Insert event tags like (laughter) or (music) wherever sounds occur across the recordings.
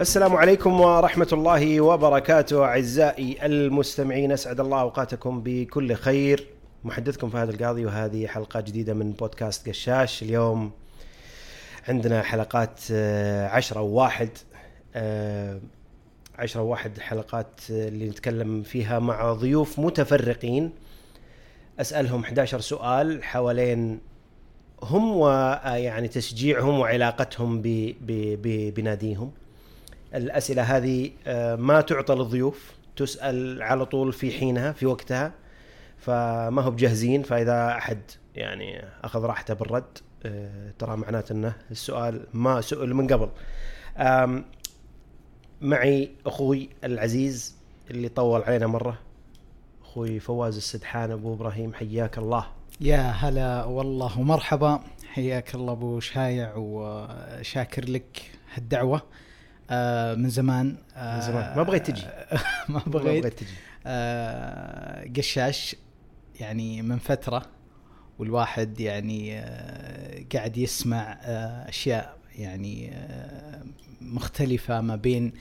السلام عليكم ورحمة الله وبركاته أعزائي المستمعين أسعد الله أوقاتكم بكل خير. محدثكم فهد القاضي وهذه حلقة جديدة من بودكاست قشاش. اليوم عندنا حلقات آه، عشرة وواحد آه، عشرة وواحد حلقات آه، اللي نتكلم فيها مع ضيوف متفرقين. أسألهم 11 سؤال حوالين هم ويعني تشجيعهم وعلاقتهم ب- ب- بناديهم. الأسئلة هذه آه، ما تعطى للضيوف تسأل على طول في حينها في وقتها فما هو بجاهزين فإذا أحد يعني أخذ راحته بالرد آه، ترى معناته أنه السؤال ما سئل من قبل. معي أخوي العزيز اللي طول علينا مرة أخوي فواز السدحان أبو إبراهيم حياك الله. يا هلا والله ومرحبا حياك الله أبو شايع وشاكر لك هالدعوة. آه، من زمان آه، من زمان. ما بغيت تجي. (laughs) ما ما بغيت بغيت تجي آه، قشاش يعني من فترة والواحد يعني آه، قاعد يسمع آه، أشياء يعني آه، مختلفة ما بين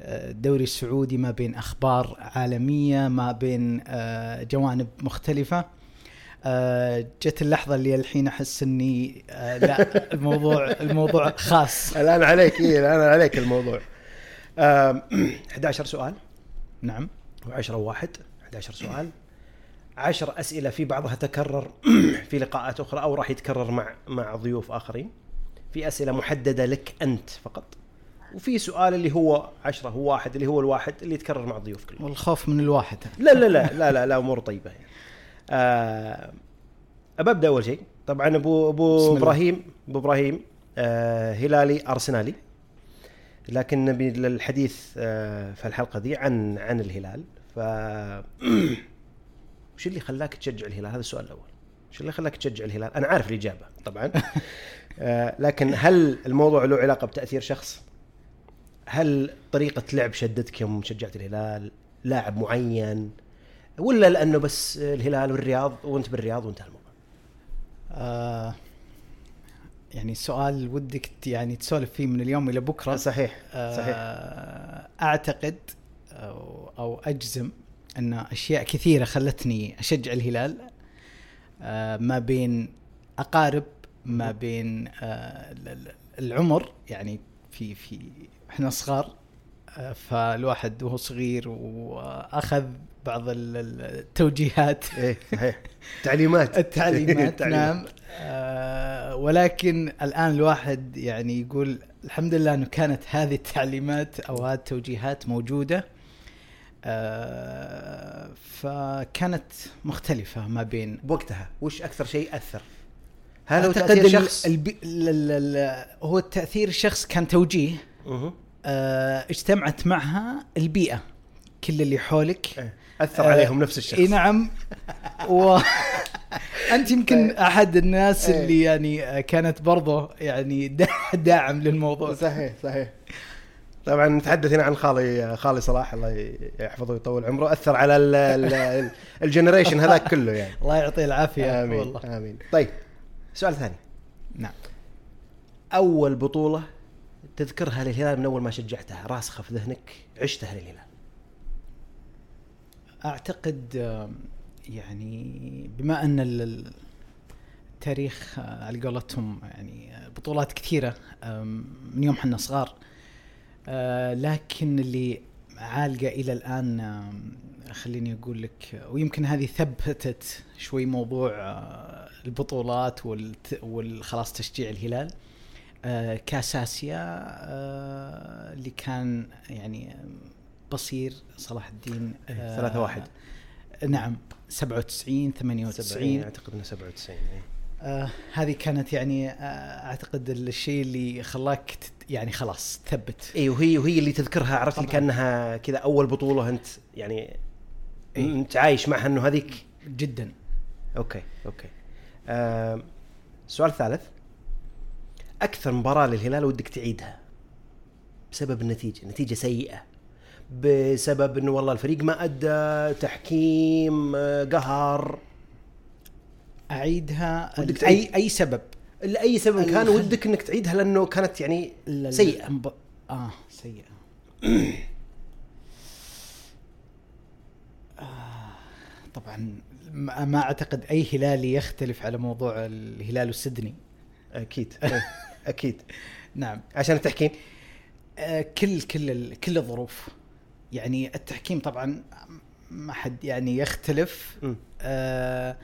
آه، الدوري السعودي ما بين أخبار عالمية ما بين آه، جوانب مختلفة آه، جت اللحظة اللي الحين أحس إني آه، لا الموضوع الموضوع خاص. الآن عليك إيه الآن عليك الموضوع. آم، (clears throat) 11 سؤال. نعم. و10 وواحد 11 سؤال. 10 أسئلة في بعضها تكرر (clears throat) في لقاءات أخرى أو راح يتكرر مع مع ضيوف آخرين. في أسئلة محددة لك أنت فقط. وفي سؤال اللي هو 10 هو واحد اللي هو الواحد اللي يتكرر مع الضيوف كلهم. والخوف من الواحد. لا لا لا لا لا, لا أمور طيبة يعني. آه أبدأ أول شيء. طبعا أبو الله. إبراهيم أبو إبراهيم آه هلالي أرسنالي. لكن نبي الحديث آه في الحلقة دي عن عن الهلال. ف (clears throat) وش اللي خلاك تشجع الهلال؟ هذا السؤال الأول. وش اللي خلاك تشجع الهلال؟ أنا عارف الإجابة طبعا. (laughs) آه لكن هل الموضوع له علاقة بتأثير شخص؟ هل طريقة لعب شدتك يوم شجعت الهلال؟ لاعب معين؟ ولا لأنه بس الهلال والرياض وأنت بالرياض وانتهى الموضوع آه يعني سؤال ودك يعني تسولف فيه من اليوم إلى بكرة. صحيح صحيح آه أعتقد أو, أو أجزم أن أشياء كثيرة خلتني أشجع الهلال آه ما بين أقارب ما بين آه ال- ال- العمر يعني في في إحنا صغار آه، فالواحد وهو صغير وأخذ بعض ال- ال- التوجيهات. (laughs) إيه صحيح. تعليمات. (laughs) التعليمات (laughs) نعم. آه ولكن الآن الواحد يعني يقول الحمد لله إنه كانت هذه التعليمات أو هذه التوجيهات موجودة. آه فكانت مختلفة ما بين بوقتها. وش أكثر شيء أثر؟ هل هو تأثير شخص؟ البي... ال... ال... ال... هو التاثير الشخص كان توجيه. آه اجتمعت معها البيئة كل اللي حولك. إيه. أثر آه، عليهم نفس الشخص. إي نعم. و (laughs) أنت يمكن أحد الناس إيه. اللي يعني كانت برضه يعني دا- (laughs) داعم للموضوع. صحيح صحيح. طبعا نتحدث هنا عن خالي خالي صلاح الله يحفظه ويطول عمره. أثر على ال- ال- ال- الجنريشن هذاك كله يعني. (laughs) الله يعطيه العافية. آمين والله. آمين. طيب سؤال ثاني. نعم. أول بطولة تذكرها للهلال من أول ما شجعتها راسخه في ذهنك عشتها للهلال. أعتقد آه، يعني بما أن ال- ال- التاريخ آه، على قولتهم يعني آه، بطولات كثيرة من يوم حنا صغار آه، لكن اللي عالقة إلى الآن خليني أقول لك ويمكن هذه ثبتت شوي موضوع آه، البطولات والخلاص تشجيع الهلال آه، كاس آسيا آه، اللي كان يعني بصير صلاح الدين إيه، ثلاثة واحد. نعم 97 98 أعتقد إنه 97 إيه. آه هذه كانت يعني آه أعتقد الشيء اللي خلاك يعني خلاص تثبت اي وهي وهي اللي تذكرها عرفت. كأنها كذا أول بطولة أنت يعني إيه. أنت عايش معها إنه هذيك جدا okay okay آه السؤال الثالث أكثر مباراة للهلال ودك تعيدها بسبب النتيجة نتيجة سيئة بسبب إنه والله الفريق ما أدى تحكيم آه، قهر. أعيدها ودك اي؟ أي سبب؟ لأي سبب كان ودك إنك تعيدها لأنه كانت يعني سيئة. المب- آه سيئة. (clears throat) طبعا ما أعتقد أي هلالي يختلف على موضوع الهلال والسدني أكيد. (laughs) أكيد. نعم. عشان التحكيم آه، كل كل كل الظروف. يعني التحكيم طبعا ما حد يعني يختلف. آه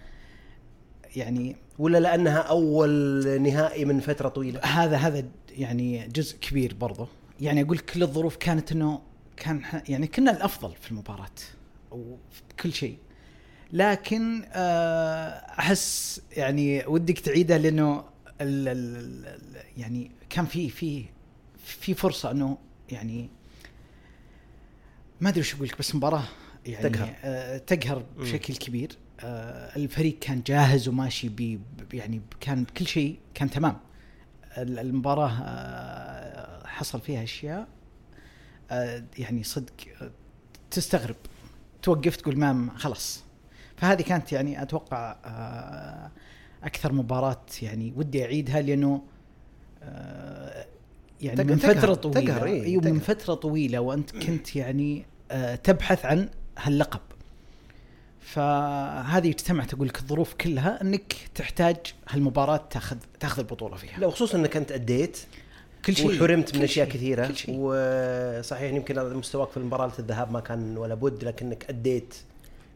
يعني ولا لأنها أول نهائي من فترة طويلة؟ هذا هذا يعني جزء كبير برضه يعني أقول كل الظروف كانت إنه كان يعني كنا الأفضل في المباراة وكل شيء. لكن آه، أحس يعني ودك تعيدها لأنه ال ال ال يعني كان في في في فرصة إنه يعني ما أدري وش أقول لك بس مباراة يعني تقهر. آه، تقهر بشكل كبير. آه، الفريق كان جاهز وماشي ب يعني كان بكل شيء كان تمام. ال- المباراة آه، حصل فيها أشياء آه، يعني صدق آه، تستغرب. توقف تقول ما خلاص. فهذه كانت يعني أتوقع آه، أكثر مباراة يعني ودي أعيدها لأنه آه، يعني من فترة طويلة. تقهر، إيه، أيوه من. فترة طويلة وأنت كنت يعني تبحث عن هاللقب. فهذه اجتمعت أقول لك الظروف كلها إنك تحتاج هالمباراة تاخذ تاخذ البطولة فيها. لا وخصوصا إنك أنت أديت كل شيء. وحرمت من أشياء كثيرة. كل شيء. وصحيح يمكن مستواك في المباراة الذهاب ما كان ولا بد لكنك أديت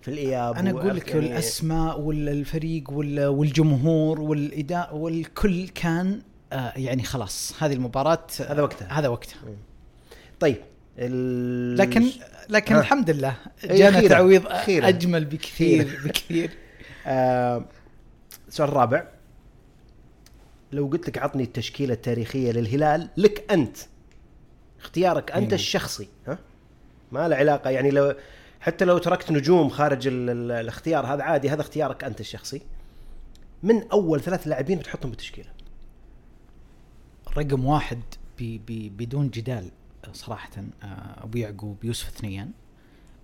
في الإياب أنا أقول لك يعني الأسماء والفريق وال- والجمهور والإداء والكل كان آه، يعني خلاص هذه المباراة آه، هذا وقتها. هذا وقتها. طيب ال... لكن لكن ها. الحمد لله إيه، جانا تعويض أخيراً. أجمل بكثير أخيراً. بكثير (laughs) آه السؤال الرابع لو قلت لك عطني التشكيلة التاريخية للهلال لك أنت اختيارك أنت أيوة. الشخصي ها ما له علاقة يعني لو حتى لو تركت نجوم خارج ال ال الاختيار هذا عادي هذا اختيارك أنت الشخصي من أول ثلاث لاعبين بتحطهم بالتشكيلة رقم واحد بي بي بدون جدال صراحة آه، أبو يعقوب يوسف ثنيان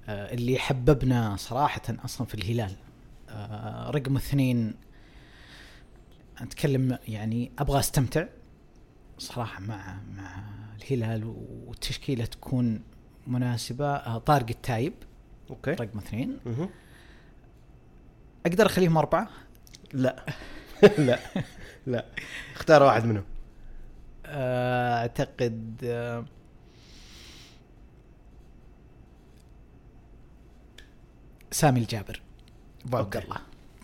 آه، اللي حببنا صراحة أصلا في الهلال. آه، رقم اثنين أتكلم يعني أبغى أستمتع صراحة مع مع الهلال والتشكيلة تكون مناسبة آه، طارق التايب. okay. رقم اثنين. مه. أقدر أخليهم أربعة؟ لا. (laughs) لا. لا. اختار واحد منهم. أعتقد سامي الجابر. ابو عبد. الله.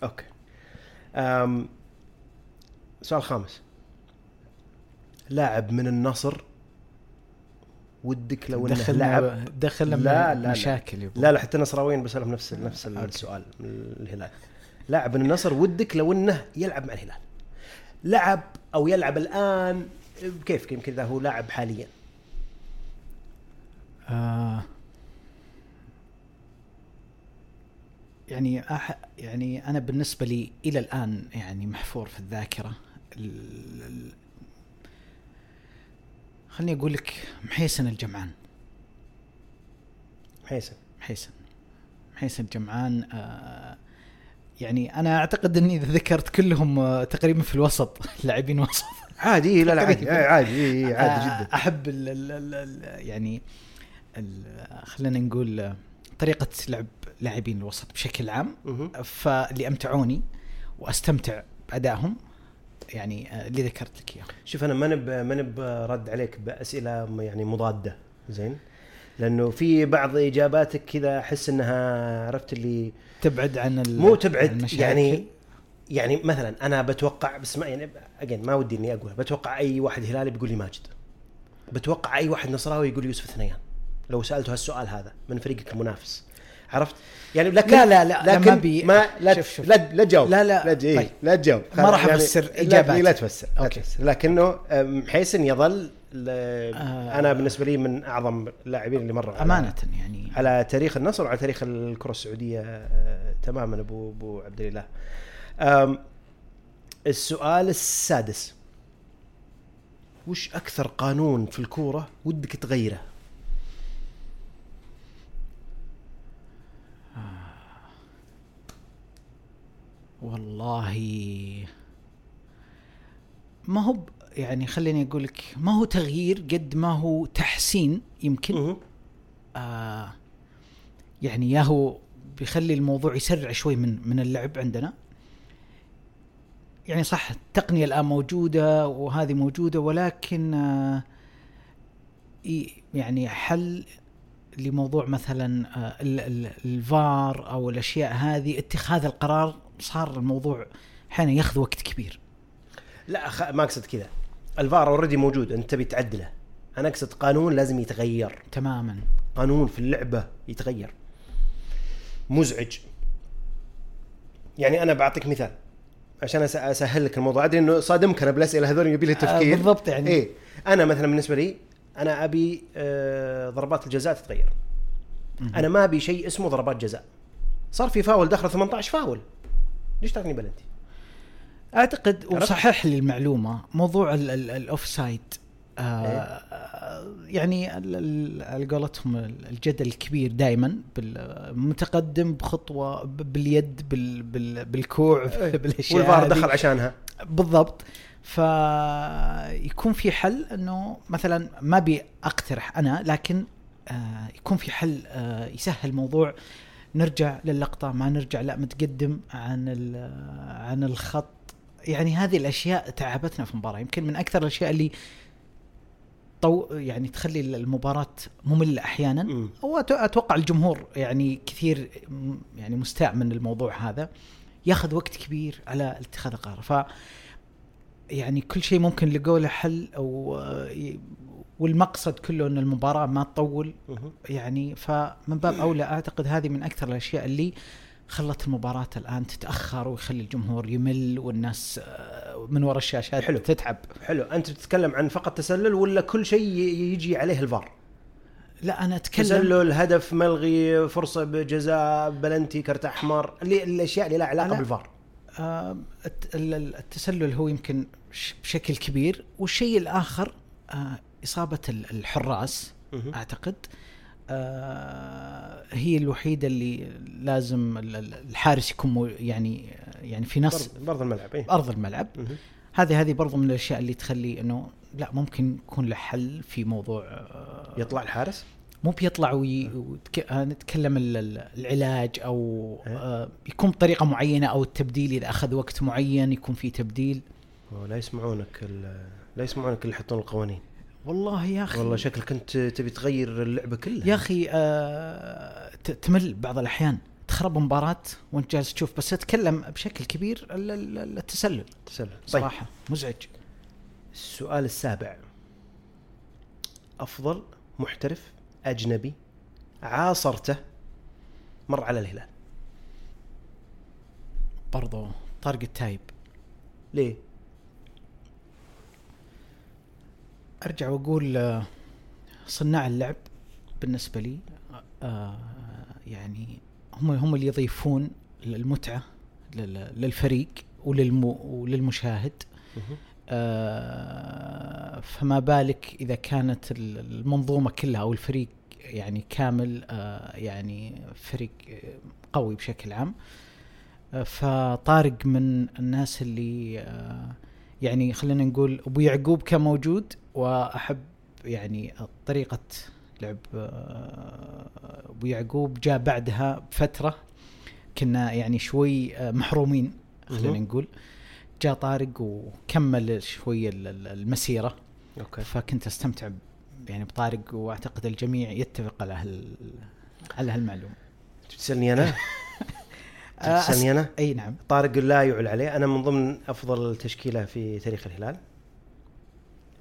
أوكي. أم سؤال خامس. لاعب من النصر ودك لو إنه لعب؟ دخلنا لا، لا. مشاكل. لا لا حتى النصراويين بسالهم نفس نفس. السؤال من الهلال. لاعب من النصر ودك لو إنه يلعب مع الهلال. لعب أو يلعب الآن كيف؟ يمكن إذا هو لاعب حاليا. آه. يعني أح يعني أنا بالنسبة لي إلى الآن يعني محفور في الذاكرة. ال- ال- خليني أقول لك محيسن الجمعان. حيسن محيسن. محيسن الجمعان آه يعني أنا أعتقد إني إذا ذكرت كلهم آه تقريبا في الوسط (laughs) لاعبين وسط. عادي لا لا عادي تقريباً. عادي إيه، عادي آه، جدا. أحب ال ال ال ال يعني خلينا نقول آه، طريقة لعب لاعبين الوسط بشكل عام. فاللي امتعوني وأستمتع بأدائهم. يعني آه، اللي ذكرت لك اياه شوف أنا ما نب ما نب رد عليك بأسئلة يعني مضادة زين؟ لأنه في بعض إجاباتك كذا أحس إنها عرفت اللي تبعد عن مو تبعد. يعني يعني مثلا أنا بتوقع بس ما يعني اجين ما ودي إني أقول بتوقع أي واحد هلالي بيقول لي ماجد. بتوقع أي واحد نصراوي يقول يوسف ثنيان لو سألته هالسؤال هذا من فريقك المنافس عرفت يعني لكن لا- لا- لا، لا، لكن ما بي- ما لا شوف- شوف. لا لا تجاوب لا- لا، لا إيه، طيب. لا تجاوب ما راح يعني أفسر لا- إجاباتي. لا تفسر. تفسر لكنه حيسن يظل ل- آه. أنا بالنسبة لي من أعظم اللاعبين اللي مروا على- أمانة يعني على تاريخ النصر وعلى تاريخ الكرة السعودية آه، تماما أبو أبو عبد الإله. السؤال السادس وش أكثر قانون في الكورة ودك تغيره؟ والله. ما هو يعني خليني أقول لك ما هو تغيير قد ما هو تحسين يمكن. آه يعني يا هو بيخلي الموضوع يسرع شوي من من اللعب عندنا. يعني صح التقنية الآن موجودة وهذه موجودة ولكن آه يعني حل لموضوع مثلا آه ال- ال- الفار أو الأشياء هذه اتخاذ القرار صار الموضوع أحيانا ياخذ وقت كبير. لا خ... ما أقصد كذا. الفار اوريدي موجود أنت تبي تعدله. أنا أقصد قانون لازم يتغير. تماما. قانون في اللعبة يتغير. مزعج. يعني أنا بعطيك مثال. عشان أسهل لك الموضوع. أدري إنه صادمك أنا بالأسئلة هذول يبي لي تفكير. آه، بالضبط يعني. إيه. أنا مثلا بالنسبة لي أنا أبي آه ضربات الجزاء تتغير. أنا ما أبي شيء اسمه ضربات جزاء. صار في فاول دخل 18 فاول. ليش تعطيني بلنتي أعتقد؟ وصحح لي المعلومة موضوع ال- ال- ال offside آه إيه. يعني على قولتهم الجدل الكبير دائما متقدم بخطوة باليد بال بال بالكوع (laughs) بالأشياء والفار. دخل عشانها بالضبط فيكون في حل إنه مثلا ما أبي أقترح أنا لكن آه يكون في حل آه يسهل الموضوع نرجع للقطة ما نرجع لا متقدم عن عن الخط. يعني هذه الأشياء تعبتنا في المباراة. يمكن من أكثر الأشياء اللي طو يعني تخلي المباراة مملة أحيانا. واتوقع الجمهور يعني كثير يعني مستاء من الموضوع هذا. ياخذ وقت كبير على اتخاذ القرار. ف يعني كل شيء ممكن لقوا له حل أو ي- والمقصد كله إن المباراة ما تطول. يعني فمن باب أولى أعتقد هذه من أكثر الأشياء اللي خلت المباراة الآن تتأخر ويخلي الجمهور يمل والناس آه، من وراء الشاشات حلو. تتعب حلو أنت بتتكلم عن فقط تسلل ولا كل شيء يجي عليه الفار لا أنا أتكلم تسلل هدف ملغي فرصة بجزاء بلنتي كرت أحمر اللي الأشياء اللي لها علاقة لا. بالفار آه، الت- ال- ال- التسلل هو يمكن بشكل كبير والشيء الآخر آه، إصابة ال- الحراس. أعتقد. آه، هي الوحيدة اللي لازم ال- ال- الحارس يكون يعني يعني في نص. برض الملعب إيه. ارض الملعب. هذه هذه برضو من الأشياء اللي تخلي إنه لا ممكن يكون له حل في موضوع آه، يطلع الحارس؟ مو بيطلع وي... وتك... نتكلم ال- ال- العلاج أو إيه. آه يكون بطريقة معينة أو التبديل إذا أخذ وقت معين يكون في تبديل. لا يسمعونك ال- لا يسمعونك اللي يحطون القوانين. والله يا أخي. والله شكلك انت تبي تغير اللعبة كلها. يا أخي آه تمل بعض الأحيان. تخرب مباراة وأنت جالس تشوف بس اتكلم بشكل كبير ال- ال- التسلل. تسلل. طيب. صراحة مزعج. السؤال السابع. أفضل محترف أجنبي عاصرته مر على الهلال؟ برضو طارق التايب ليه؟ أرجع وأقول آه، صناع اللعب بالنسبة لي آه، يعني هم هم اللي يضيفون المتعه لل- للفريق وللمو وللمشاهد. آه، فما بالك إذا كانت ال- المنظومة كلها أو الفريق يعني كامل يعني فريق قوي بشكل عام فطارق من الناس اللي يعني خلينا نقول أبو يعقوب كان موجود وأحب يعني طريقة لعب آه، أبو يعقوب جاء بعدها بفترة كنا يعني شوي آه، محرومين خلينا. نقول. جاء طارق وكمل شوي ال- ال- المسيرة. أوكي. فكنت أستمتع يعني بطارق وأعتقد الجميع يتفق على هال على هالمعلومة. تسألني أنا؟ (laughs) تسألني أنا؟ إي نعم. طارق لا يعول عليه. أنا من ضمن أفضل تشكيلة في تاريخ الهلال.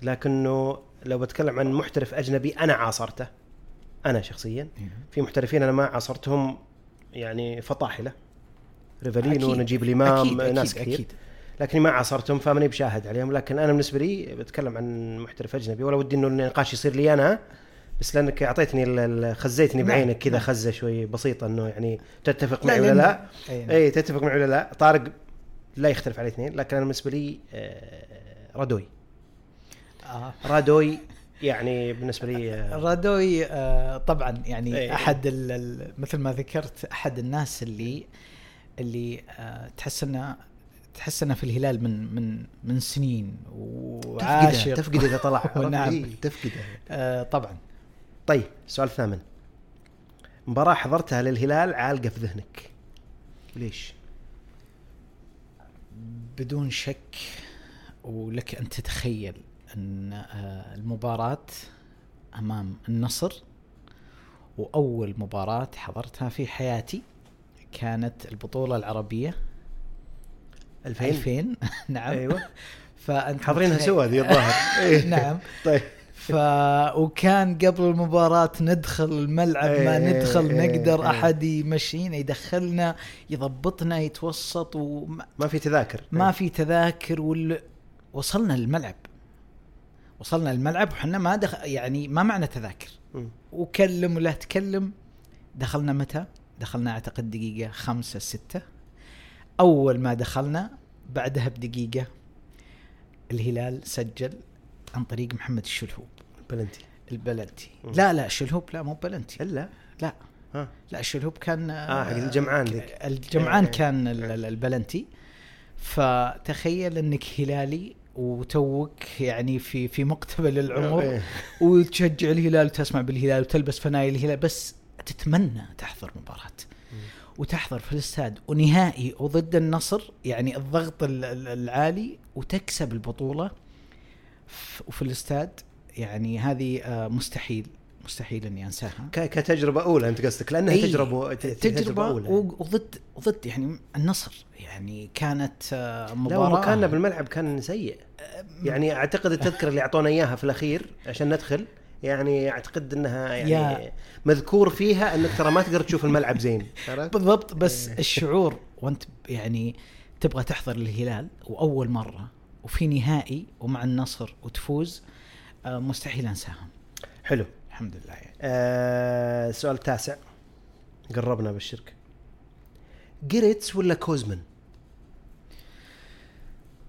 لكنه لو بتكلم عن محترف أجنبي أنا عاصرته أنا شخصيا إي نعم. في محترفين أنا ما عاصرتهم يعني فطاحلة ريفالينو. نجيب الإمام أكيد ناس أكيد كثير أكيد. لكني ما عاصرتهم فماني بشاهد عليهم لكن أنا بالنسبة لي بتكلم عن محترف أجنبي ولا ودي إنه النقاش يصير لي أنا بس لأنك أعطيتني خزيتني نعم، بعينك كذا نعم. خزة شوي بسيطة إنه يعني تتفق معي ولا لا نعم. إي تتفق معي ولا لا طارق لا يختلف عليه اثنين لكن أنا بالنسبة لي آه، رادوي آه. رادوي يعني بالنسبة لي آه، رادوي آه طبعا يعني إيه. أحد ال ال مثل ما ذكرت أحد الناس اللي اللي تحس إنه تحس إنه في الهلال من من من سنين وعاشق تفقده إذا طلع (laughs) ونعم. إيه، تفقده طبعا طيب السؤال الثامن مباراة حضرتها للهلال عالقة في ذهنك ليش؟ بدون شك ولك أن تتخيل أن آه، المباراة أمام النصر وأول مباراة حضرتها في حياتي كانت البطولة العربية. 2000 2000 (laughs) نعم. أيوه. (laughs) فأنت حاضرينها سوا ذي الظاهر. (laughs) إيه. نعم. طيب. ف وكان قبل المباراة ندخل الملعب ما إيه، ندخل إيه، نقدر. أحد يمشينا يدخلنا يضبطنا يتوسط وما ما في تذاكر. ما في تذاكر وال... وصلنا للملعب وصلنا الملعب وحنا ما دخ... يعني ما معنا تذاكر. وكلم ولا تكلم دخلنا متى؟ دخلنا أعتقد دقيقة خمسة ستة أول ما دخلنا بعدها بدقيقة الهلال سجل عن طريق محمد الشلهوب penalty ال penalty. لا لا الشلهوب لا مو بلنتي إلا لا ها لا الشلهوب كان آه، حق الجمعان ذيك. الجمعان إيه. كان ال- ال- البلنتي فتخيل إنك هلالي وتوك يعني في في مقتبل العمر إيه. وتشجع الهلال وتسمع بالهلال وتلبس فنايل الهلال بس تتمنى تحضر مباراة. وتحضر في الاستاد. ونهائي وضد النصر يعني الضغط ال- ال- العالي وتكسب البطولة ف- وفي الاستاد يعني هذه آه، مستحيل. مستحيل إني أنساها. ك- كتجربة أولى أنت قصدك لأنها إي، تجربة ت- تجربة أولى. وضد وضد يعني النصر. يعني كانت آه، لا مباراة. ومكاننا بالملعب كان سيء. يعني أعتقد التذكرة اللي أعطونا إياها في الأخير عشان ندخل يعني أعتقد إنها يعني مذكور فيها إنك ترى ما تقدر تشوف الملعب زين؟ (laughs) بالضبط بس الشعور وأنت يعني تبغى تحضر الهلال وأول مرة وفي نهائي ومع النصر وتفوز آه، مستحيل انساها حلو. الحمد لله يعني. آه السؤال التاسع قربنا بالشركة جريتس ولا كوزمن؟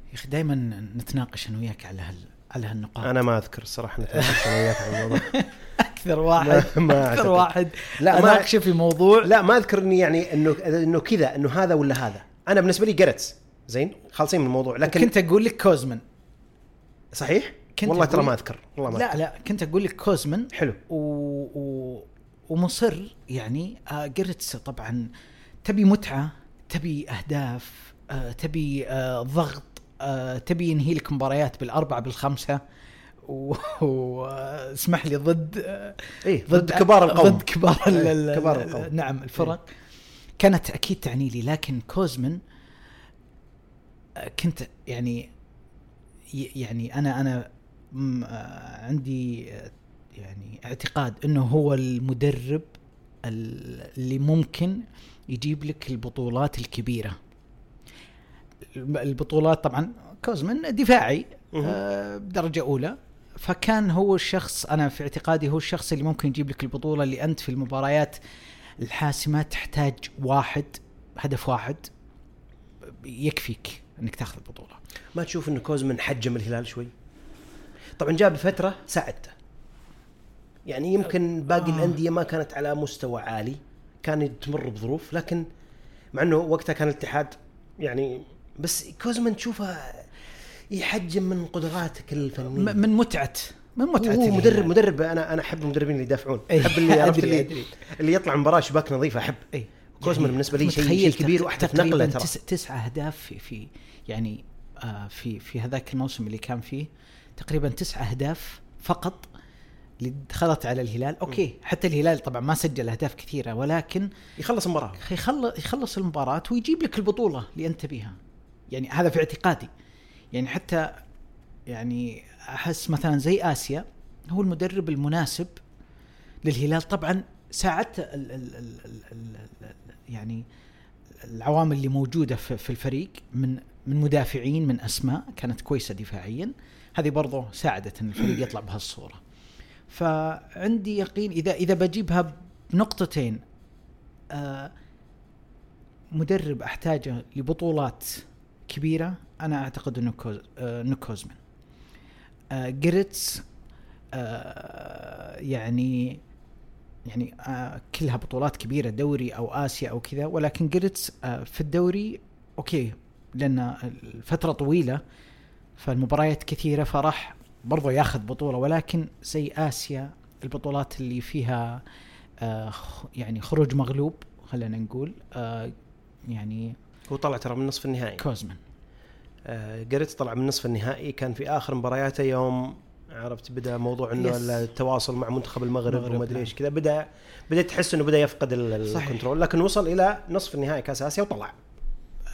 يا أخي دائما نتناقش أنا وياك على هال على هالنقاط. أنا ما أذكر الصراحه نتناقش أنا وياك عن الموضوع. (laughs) أكثر واحد. ما-. أكثر واحد. لا، ما- أناقشه في موضوع. لا ما أذكر إني يعني انه إنه كذا إنه هذا ولا هذا. أنا بالنسبة لي جيريتس. زين؟ خالصين من الموضوع. لكن كنت أقول لك كوزمين صحيح؟ كنت والله ترى ما أذكر والله ما لا أذكر. لا كنت أقول لك كوزمين حلو و... و... ومصر يعني آه جيريتس طبعا تبي متعة تبي أهداف آه تبي آه ضغط آه تبي ينهي لك مباريات بالأربعة بالخمسة واسمح لي ضد آه إيه ضد كبار القوم ضد كبار ال- إيه، كبار ال- القوم. نعم الفرق كانت أكيد تعني لي لكن كوزمن آه، كنت يعني يعني أنا أنا عندي آه، يعني اعتقاد إنه هو المدرب ال- اللي ممكن يجيب لك البطولات الكبيرة الب- البطولات طبعا كوزمن دفاعي. آه، بدرجة أولى فكان هو الشخص أنا في اعتقادي هو الشخص اللي ممكن يجيب لك البطولة اللي أنت في المباريات الحاسمة تحتاج واحد هدف واحد يكفيك إنك تاخذ البطولة ما تشوف انه كوزمن حجم الهلال شوي؟ طبعا جاء بفتره ساعدته يعني يمكن باقي آه. الأندية ما كانت على مستوى عالي كان تمر بظروف لكن مع إنه وقتها كان الاتحاد يعني بس كوزمن تشوفه يحجم من قدراتك الفنية من متعة من متعة هو. مدرب مدرب أنا أنا أحب المدربين اللي يدافعون إيه، أحب اللي (laughs) عرفت اللي, أدري. اللي يطلع مباراة شباك نظيفة أحب اي كوزمن بالنسبة لي شيء- شيء كبير تقريباً نقلة ترى. تس تسعة أهداف في في يعني آه في في هذاك الموسم اللي كان فيه تقريبا تسعة أهداف فقط اللي دخلت على الهلال. أوكي حتى الهلال طبعا ما سجل أهداف كثيرة ولكن يخلص المباراة. يخلص يخلص المباراة ويجيب لك البطولة اللي أنت بيها. يعني هذا في اعتقادي. يعني حتى يعني أحس مثلا زي آسيا هو المدرب المناسب للهلال. طبعا ساعدت ال ال ال ال يعني العوامل اللي موجودة في, في الفريق من من مدافعين من أسماء كانت كويسة دفاعيا. هذه برضه ساعدت إن الفريق يطلع بهالصورة. فعندي يقين اذا إذا بجيبها بنقطتين آه مدرب أحتاجه لبطولات كبيرة أنا أعتقد إنه كوز آه آه جيريتس يعني يعني كلها بطولات كبيرة دوري أو آسيا أو كذا ولكن جيريتس في الدوري أوكي لأن الفترة طويلة فالمباريات كثيرة فراح برضو ياخذ بطولة ولكن زي آسيا البطولات اللي فيها آه يعني خروج مغلوب خلينا نقول آه يعني هو طلع ترى من نصف النهائي كوزمان آه قريت طلع من نصف النهائي كان في آخر مبارياته يوم عرفت بدأ موضوع إنه. التواصل مع منتخب المغرب المغرب، وما أدري نعم. إيش كذا بدأ بديت تحس إنه بدأ يفقد. ال control لكن وصل إلى نصف النهائي كأس آسيا وطلع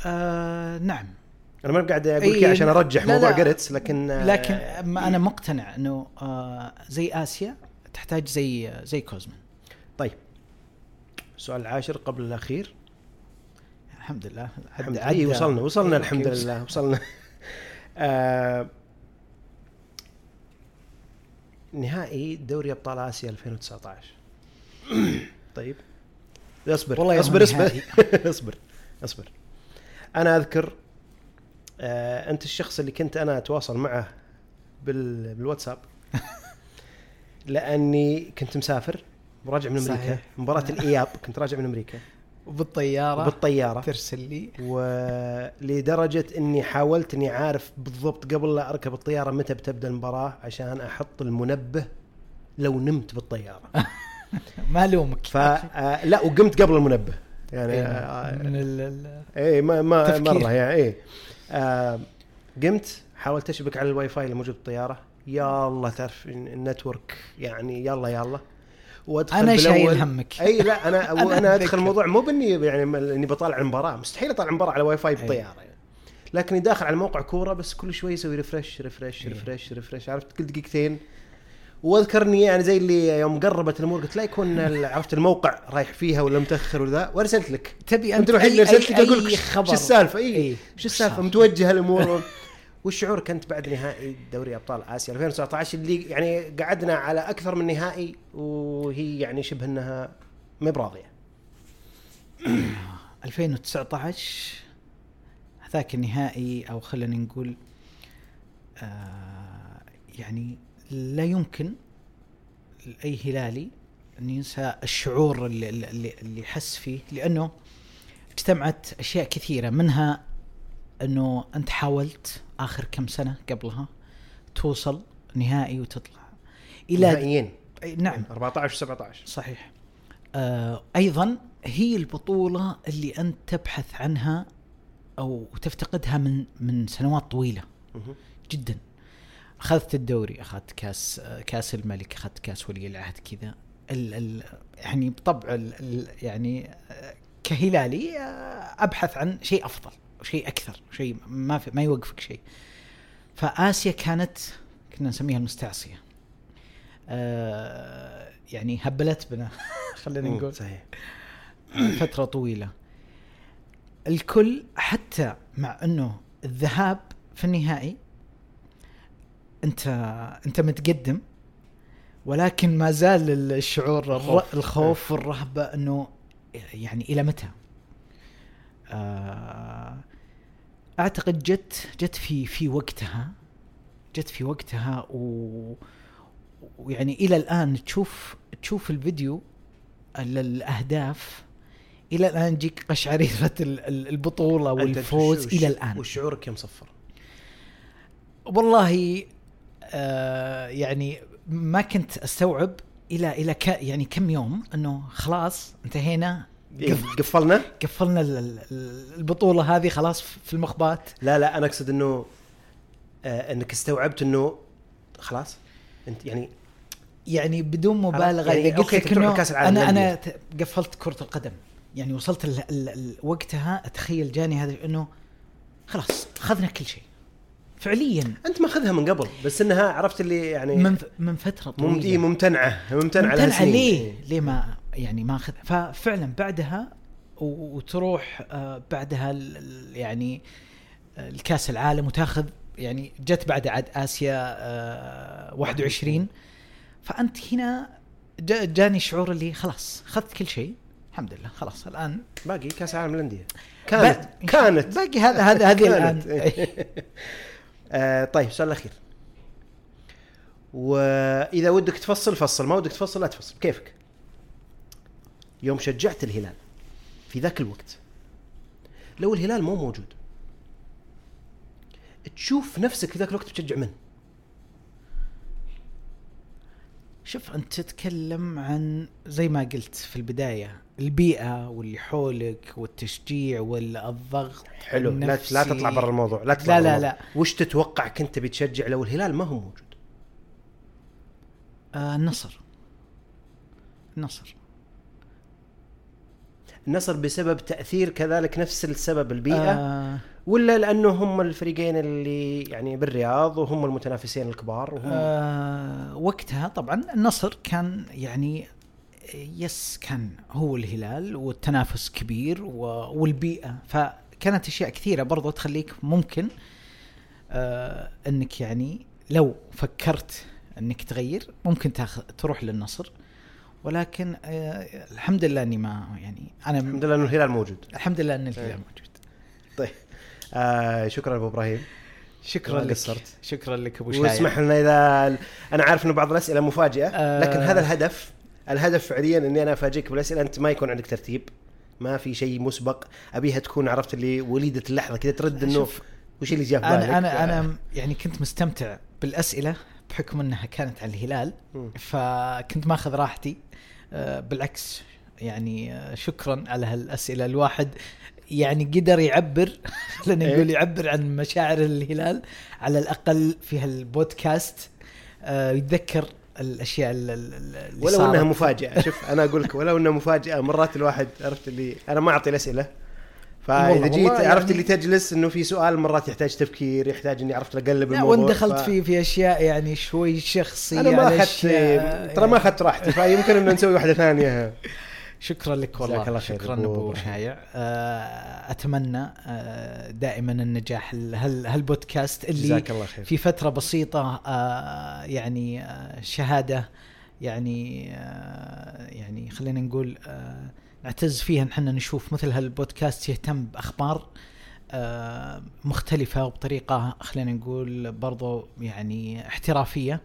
آه نعم أنا ما قاعد أقول لك عشان أرجح لا، موضوع. جيريتس لكن آه، لكن ما أنا مقتنع إنه آه زي آسيا تحتاج زي زي كوزمين طيب. السؤال العاشر قبل الأخير. الحمد لله. الحمد لله إيه وصلنا وصلنا okay، الحمد لله وصلنا. (laughs) آه نهائي دوري أبطال آسيا 2019 طيب. اصبر والله اصبر اصبر. (laughs) اصبر اصبر. أنا أذكر آه أنت الشخص اللي كنت أنا أتواصل معه بال بالواتساب. (laughs) لأني كنت مسافر وراجع من أمريكا. صحيح. مباراة (laughs) الإياب كنت راجع من أمريكا. وبالطياره بالطيارة. ترسل لي. (laughs) ولدرجة إني حاولت إني عارف بالضبط قبل لا أركب الطيارة متى بتبدأ المباراة عشان أحط المنبه لو نمت بالطيارة. ما لومك ف آه، لا وقمت قبل المنبه. يعني إيه، آه، من ال- إيه ما ما. مرة يعني إيه. آه، قمت حاولت اشبك على الواي فاي اللي موجود بالطيارة يا الله تعرف ال network يعني يلا يلا وأدخل أنا شايل همك. أي لا أنا (laughs) أنا أنا أدخل أتذكر. الموضوع مو بإني يعني إني بطالع المباراة. مستحيل أطالع المباراة على واي فاي بالطيارة يعني. لكني داخل على موقع كورة بس كل شوي يسوي refresh refresh. refresh refresh عرفت؟ كل دقيقتين وأذكرني يعني زي اللي يوم قربت الأمور قلت لا يكون عرفت الموقع رايح فيها ولا متأخر ولا ذا وأرسلت لك. تبي أنت اللي أرسلت لك أقول لك اي "وش- خبر؟ وش السالفة؟ اي إيه. وش السالفة؟ صار؟ متوجهه الأمور. (laughs) والشعور كنت بعد نهائي دوري أبطال آسيا 2019 اللي يعني قعدنا على أكثر من نهائي وهي يعني شبه أنها ما براضيه 2019 هذاك النهائي أو خلينا نقول آه يعني لا يمكن لأي هلالي أن ينسى الشعور اللي اللي, اللي حس فيه لأنه اجتمعت أشياء كثيرة منها أنه أنت حاولت آخر كم سنة قبلها توصل نهائي وتطلع. إلى نهائيين نعم. 14 و 17 صحيح. آه أيضا هي البطولة اللي أنت تبحث عنها أو تفتقدها من من سنوات طويلة. جدا. أخذت الدوري أخذت كاس كاس الملك أخذت كاس ولي العهد كذا. ال ال يعني بطبع ال ال يعني كهلالي آه، أبحث عن شيء أفضل شيء أكثر شيء ما في ما يوقفك شيء. فآسيا كانت كنا نسميها المستعصية. آه يعني هبلت بنا (laughs) خلينا نقول. صحيح. فترة طويلة. الكل حتى مع إنه الذهاب في النهائي انت انت متقدم ولكن ما زال الشعور الخوف. الخوف والرهبة إنه يعني إلى متى؟ آه، أعتقد جت جت في في وقتها جت في وقتها و ويعني إلى الآن تشوف تشوف الفيديو ال- الأهداف إلى الآن يجيك قشعريرة ال- ال- البطولة والفوز إلى الآن وشعورك يوم صفر والله يعني ما كنت أستوعب إلى إلى ك يعني كم يوم إنه خلاص انتهينا. إيه، قفلنا؟ قفلنا ال- ال- البطولة هذه خلاص في المخبات. لا لا أنا أقصد إنه آه إنك استوعبت إنه خلاص أنت يعني يعني بدون مبالغة يعني إذا قلت لك إنه العالم أنا أنا قفلت كرة القدم. يعني وصلت ال ال ال وقتها أتخيل جاني هذا إنه خلاص اخذنا كل شيء. فعليا. أنت ماخذها من قبل بس إنها عرفت اللي يعني من ف- من فترة طويلة. مم... ممتنعة ممتنعة سنين. ليه؟ ليه ما يعني ما أخذ؟ ففعلا بعدها وتروح آه، بعدها يعني آه، الكأس العالم وتاخذ يعني جت بعد عاد آسيا آه، 21 فأنت هنا جا- جاني شعور اللي خلاص أخذت كل شيء الحمد لله خلاص الآن باقي كأس العالم للأندية. كانت كانت. باقي هذا هذا هذه. (laughs) الآن. (laughs) آه طيب السؤال الأخير. وإذا ودك تفصل فصل. ما ودك تفصل لا تفصل. كيفك؟ يوم شجعت الهلال في ذاك الوقت لو الهلال مو موجود تشوف نفسك في ذاك الوقت بتشجع من؟ شوف أنت تتكلم عن زي ما قلت في البداية البيئة واللي حولك والتشجيع والضغط حلو لا النفسي. لا تطلع برا الموضوع لا تطلع لا لا الموضوع. لا وش تتوقع كنت بتشجع لو الهلال ما هو موجود؟ آه النصر النصر النصر بسبب تأثير كذلك نفس السبب البيئة آه. ولا لأنه هم الفريقين اللي يعني بالرياض وهم المتنافسين الكبار وهم آه وقتها طبعا النصر كان يعني يس كان هو الهلال والتنافس كبير و- والبيئة. فكانت أشياء كثيرة برضو تخليك ممكن آه أنك يعني لو فكرت أنك تغير ممكن تاخذ تروح للنصر. ولكن آه الحمد لله أني ما يعني أنا الحمد لله إنه الهلال موجود. الحمد لله إيه. الهلال موجود. طيب. آه شكرا أبو إبراهيم. شكرا لك. قصرت. شكرا لك أبو شايع. واسمح لنا إذا أنا عارف إنه بعض الأسئلة مفاجئة آه. لكن هذا الهدف الهدف فعليا إني أنا أفاجئك بالأسئلة أنت ما يكون عندك ترتيب. ما في شيء مسبق. أبيها تكون عرفت اللي وليدة اللحظة كذا ترد إنه وش اللي جاء أنا أنا أنا يعني كنت مستمتع بالأسئلة بحكم انها كانت على الهلال. فكنت ماخذ راحتي آه، بالعكس يعني آه، شكرا على هالأسئلة الواحد يعني قدر يعبر (laughs) خلينا إيه. نقول يعبر عن مشاعر الهلال على الأقل في هالبودكاست آه، يتذكر الأشياء ال- ال- اللي ولو صارت. انها مفاجأة شوف أنا أقول لك ولو إنها مفاجأة مرات الواحد عرفت اللي أنا ما أعطي الأسئلة فإذا جيت عرفت يعني- اللي تجلس إنه في سؤال مرات يحتاج تفكير يحتاج إني عرفت أقلب لا الموضوع وإن دخلت ف- في في أشياء يعني شوي شخصية أنا ما اخذت أشياء ترى ما يعني- أخذت راحتي فيمكن إنه نسوي واحدة ثانية. (laughs) شكرا لك والله. الله شكرا أبو. شايع. آه، أتمنى آه، دائما النجاح ال- هال هالبودكاست اللي جزاك الله خير. في فترة بسيطة آه، يعني شهادة يعني يعني خلينا نقول نعتز فيها ان إحنا نشوف مثل هالبودكاست يهتم بأخبار آه، مختلفة وبطريقة خلينا نقول برضو يعني احترافية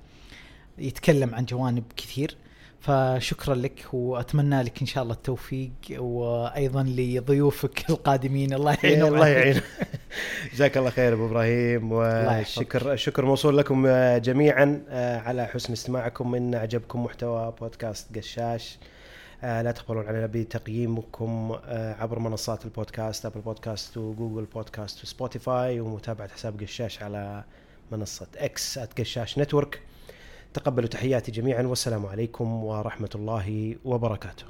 يتكلم عن جوانب كثير. فشكرا لك وأتمنى لك إن شاء الله التوفيق وأيضا لضيوفك القادمين. الله يعينهم الله. يعين. جزاك الله خير أبو إبراهيم والشكر الشكر موصول لكم آه، جميعا آه، على حسن استماعكم ان أعجبكم محتوى بودكاست قشاش. لا تقبلون علينا بتقييمكم آه، عبر منصات البودكاست Apple Podcasts و Google Podcasts و Spotify ومتابعة حساب قشاش على منصة X @قشاش Network تقبلوا تحياتي جميعا والسلام عليكم ورحمة الله وبركاته.